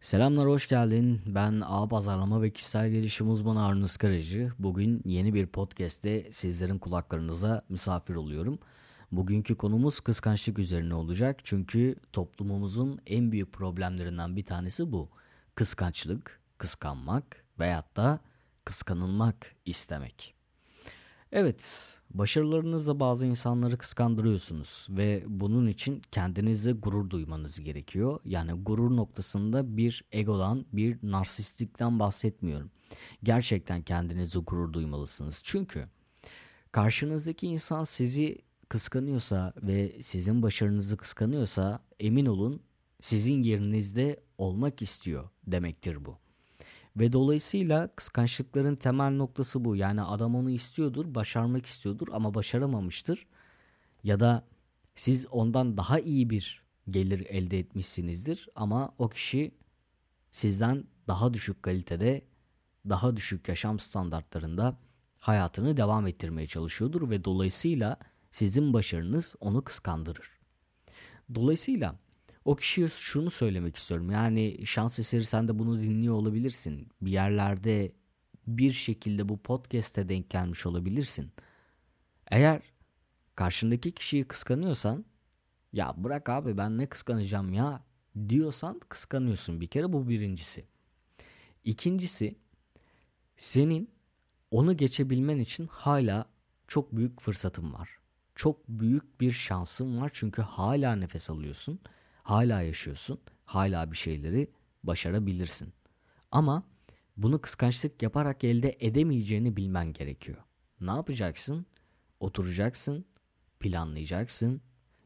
Selamlar, hoş geldin. Ben A Pazarlama ve Kişisel Gelişim Uzmanı Arnın Iskaracı. Bugün yeni bir podcast'te sizlerin kulaklarınıza misafir oluyorum. Bugünkü konumuz kıskançlık üzerine olacak. Çünkü toplumumuzun en büyük problemlerinden bir tanesi bu. Kıskançlık, kıskanmak veyahut da kıskanılmak istemek. Evet, başarılarınızla bazı insanları kıskandırıyorsunuz ve bunun için kendinizle gurur duymanız gerekiyor. Yani gurur noktasında bir egodan, bir narsistlikten bahsetmiyorum. Gerçekten kendinize gurur duymalısınız. Çünkü karşınızdaki insan sizi kıskanıyorsa ve sizin başarınızı kıskanıyorsa emin olun sizin yerinizde olmak istiyor demektir bu. Ve dolayısıyla kıskançlıkların temel noktası bu. Yani adam onu istiyordur, başarmak istiyordur ama başaramamıştır. Ya da siz ondan daha iyi bir gelir elde etmişsinizdir ama o kişi sizden daha düşük kalitede, daha düşük yaşam standartlarında hayatını devam ettirmeye çalışıyordur ve dolayısıyla sizin başarınız onu kıskandırır. Dolayısıyla o kişiye şunu söylemek istiyorum. Yani şans eseri sen de bunu dinliyor olabilirsin. Bir yerlerde bir şekilde bu podcast'e denk gelmiş olabilirsin. Eğer karşındaki kişiyi kıskanıyorsan ya bırak abi ben ne kıskanacağım ya diyorsan kıskanıyorsun bir kere bu birincisi. İkincisi senin onu geçebilmen için hala çok büyük fırsatın var. Çok büyük bir şansın var çünkü hala nefes alıyorsun hala yaşıyorsun. Hala bir şeyleri başarabilirsin. Ama bunu kıskançlık yaparak elde edemeyeceğini bilmen gerekiyor. Ne yapacaksın? Oturacaksın, planlayacaksın,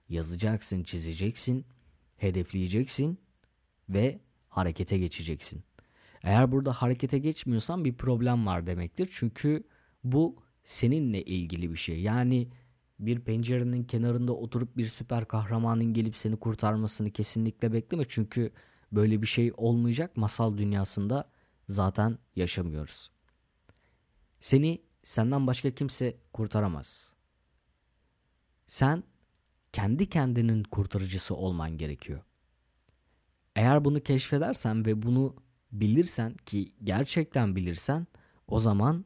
yazacaksın, çizeceksin, hedefleyeceksin ve harekete geçeceksin. Eğer burada harekete geçmiyorsan bir problem var demektir. Çünkü bu seninle ilgili bir şey. Yani bir pencerenin kenarında oturup bir süper kahramanın gelip seni kurtarmasını kesinlikle bekleme. Çünkü böyle bir şey olmayacak. Masal dünyasında zaten yaşamıyoruz. Seni senden başka kimse kurtaramaz. Sen kendi kendinin kurtarıcısı olman gerekiyor. Eğer bunu keşfedersen ve bunu bilirsen ki gerçekten bilirsen o zaman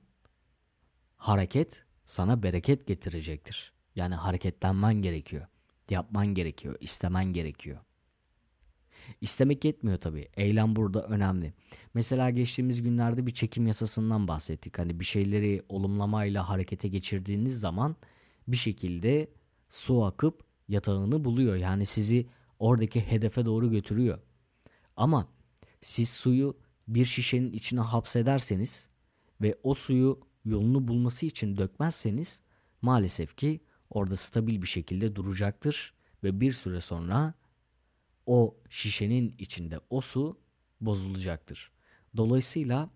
hareket sana bereket getirecektir. Yani hareketlenmen gerekiyor. Yapman gerekiyor. istemen gerekiyor. İstemek yetmiyor tabii. Eylem burada önemli. Mesela geçtiğimiz günlerde bir çekim yasasından bahsettik. Hani bir şeyleri olumlamayla harekete geçirdiğiniz zaman bir şekilde su akıp yatağını buluyor. Yani sizi oradaki hedefe doğru götürüyor. Ama siz suyu bir şişenin içine hapsederseniz ve o suyu yolunu bulması için dökmezseniz maalesef ki orada stabil bir şekilde duracaktır ve bir süre sonra o şişenin içinde o su bozulacaktır. Dolayısıyla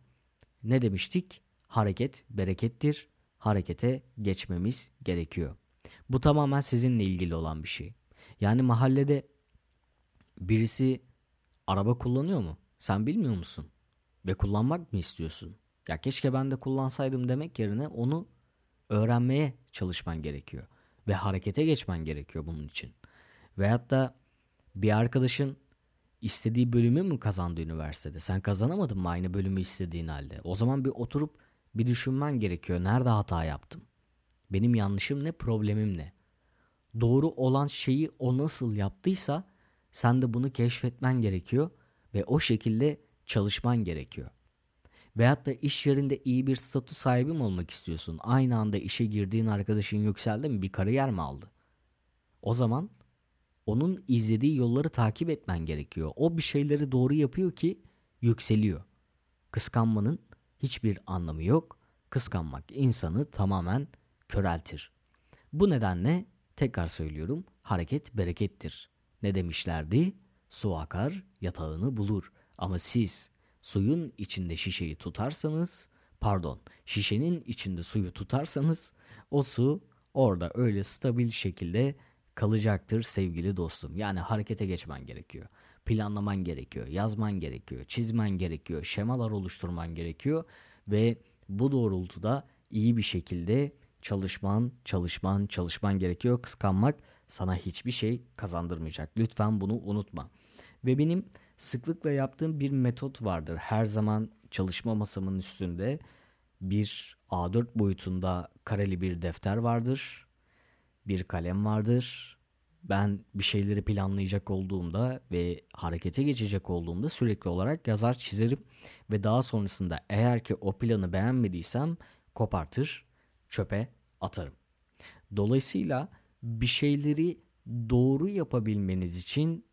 ne demiştik? Hareket berekettir. Harekete geçmemiz gerekiyor. Bu tamamen sizinle ilgili olan bir şey. Yani mahallede birisi araba kullanıyor mu? Sen bilmiyor musun? Ve kullanmak mı istiyorsun? Ya keşke ben de kullansaydım demek yerine onu öğrenmeye çalışman gerekiyor ve harekete geçmen gerekiyor bunun için. Veyahut da bir arkadaşın istediği bölümü mü kazandı üniversitede? Sen kazanamadın mı aynı bölümü istediğin halde? O zaman bir oturup bir düşünmen gerekiyor. Nerede hata yaptım? Benim yanlışım ne, problemim ne? Doğru olan şeyi o nasıl yaptıysa sen de bunu keşfetmen gerekiyor ve o şekilde çalışman gerekiyor. Veyahut da iş yerinde iyi bir statü sahibi mi olmak istiyorsun? Aynı anda işe girdiğin arkadaşın yükseldi mi? Bir kariyer mi aldı? O zaman onun izlediği yolları takip etmen gerekiyor. O bir şeyleri doğru yapıyor ki yükseliyor. Kıskanmanın hiçbir anlamı yok. Kıskanmak insanı tamamen köreltir. Bu nedenle tekrar söylüyorum hareket berekettir. Ne demişlerdi? Su akar yatağını bulur. Ama siz suyun içinde şişeyi tutarsanız pardon şişenin içinde suyu tutarsanız o su orada öyle stabil şekilde kalacaktır sevgili dostum. Yani harekete geçmen gerekiyor. Planlaman gerekiyor, yazman gerekiyor, çizmen gerekiyor, şemalar oluşturman gerekiyor ve bu doğrultuda iyi bir şekilde çalışman, çalışman, çalışman gerekiyor. Kıskanmak sana hiçbir şey kazandırmayacak. Lütfen bunu unutma. Ve benim sıklıkla yaptığım bir metot vardır. Her zaman çalışma masamın üstünde bir A4 boyutunda kareli bir defter vardır. Bir kalem vardır. Ben bir şeyleri planlayacak olduğumda ve harekete geçecek olduğumda sürekli olarak yazar çizerim ve daha sonrasında eğer ki o planı beğenmediysem kopartır, çöpe atarım. Dolayısıyla bir şeyleri doğru yapabilmeniz için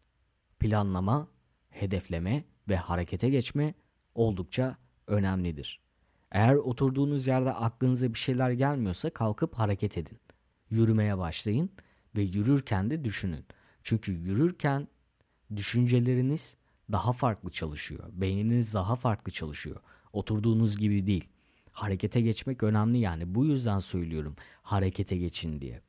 planlama, hedefleme ve harekete geçme oldukça önemlidir. Eğer oturduğunuz yerde aklınıza bir şeyler gelmiyorsa kalkıp hareket edin. Yürümeye başlayın ve yürürken de düşünün. Çünkü yürürken düşünceleriniz daha farklı çalışıyor. Beyniniz daha farklı çalışıyor. Oturduğunuz gibi değil. Harekete geçmek önemli yani. Bu yüzden söylüyorum harekete geçin diye.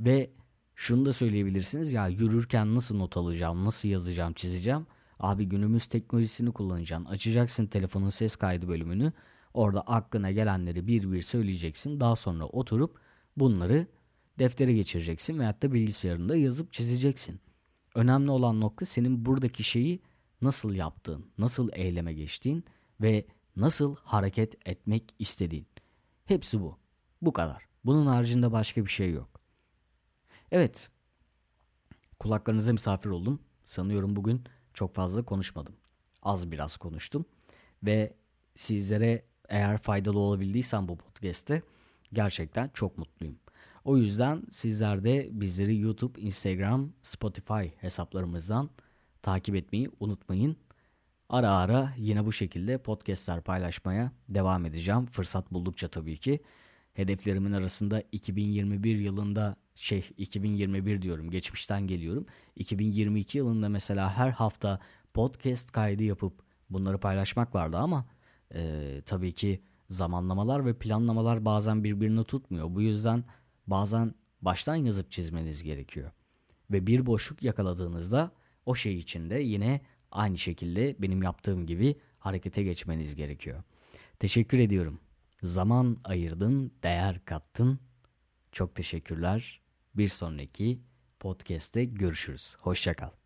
Ve şunu da söyleyebilirsiniz ya yürürken nasıl not alacağım, nasıl yazacağım, çizeceğim. Abi günümüz teknolojisini kullanacaksın. Açacaksın telefonun ses kaydı bölümünü. Orada aklına gelenleri bir bir söyleyeceksin. Daha sonra oturup bunları deftere geçireceksin veyahut da bilgisayarında yazıp çizeceksin. Önemli olan nokta senin buradaki şeyi nasıl yaptığın, nasıl eyleme geçtiğin ve nasıl hareket etmek istediğin. Hepsi bu. Bu kadar. Bunun haricinde başka bir şey yok. Evet. Kulaklarınıza misafir oldum. Sanıyorum bugün çok fazla konuşmadım. Az biraz konuştum. Ve sizlere eğer faydalı olabildiysem bu podcast'te gerçekten çok mutluyum. O yüzden sizler de bizleri YouTube, Instagram, Spotify hesaplarımızdan takip etmeyi unutmayın. Ara ara yine bu şekilde podcastler paylaşmaya devam edeceğim. Fırsat buldukça tabii ki. Hedeflerimin arasında 2021 yılında şey 2021 diyorum geçmişten geliyorum. 2022 yılında mesela her hafta podcast kaydı yapıp bunları paylaşmak vardı ama e, tabii ki zamanlamalar ve planlamalar bazen birbirini tutmuyor. Bu yüzden bazen baştan yazıp çizmeniz gerekiyor. Ve bir boşluk yakaladığınızda o şey içinde yine aynı şekilde benim yaptığım gibi harekete geçmeniz gerekiyor. Teşekkür ediyorum. Zaman ayırdın, değer kattın. Çok teşekkürler. Bir sonraki podcast'te görüşürüz. Hoşçakal.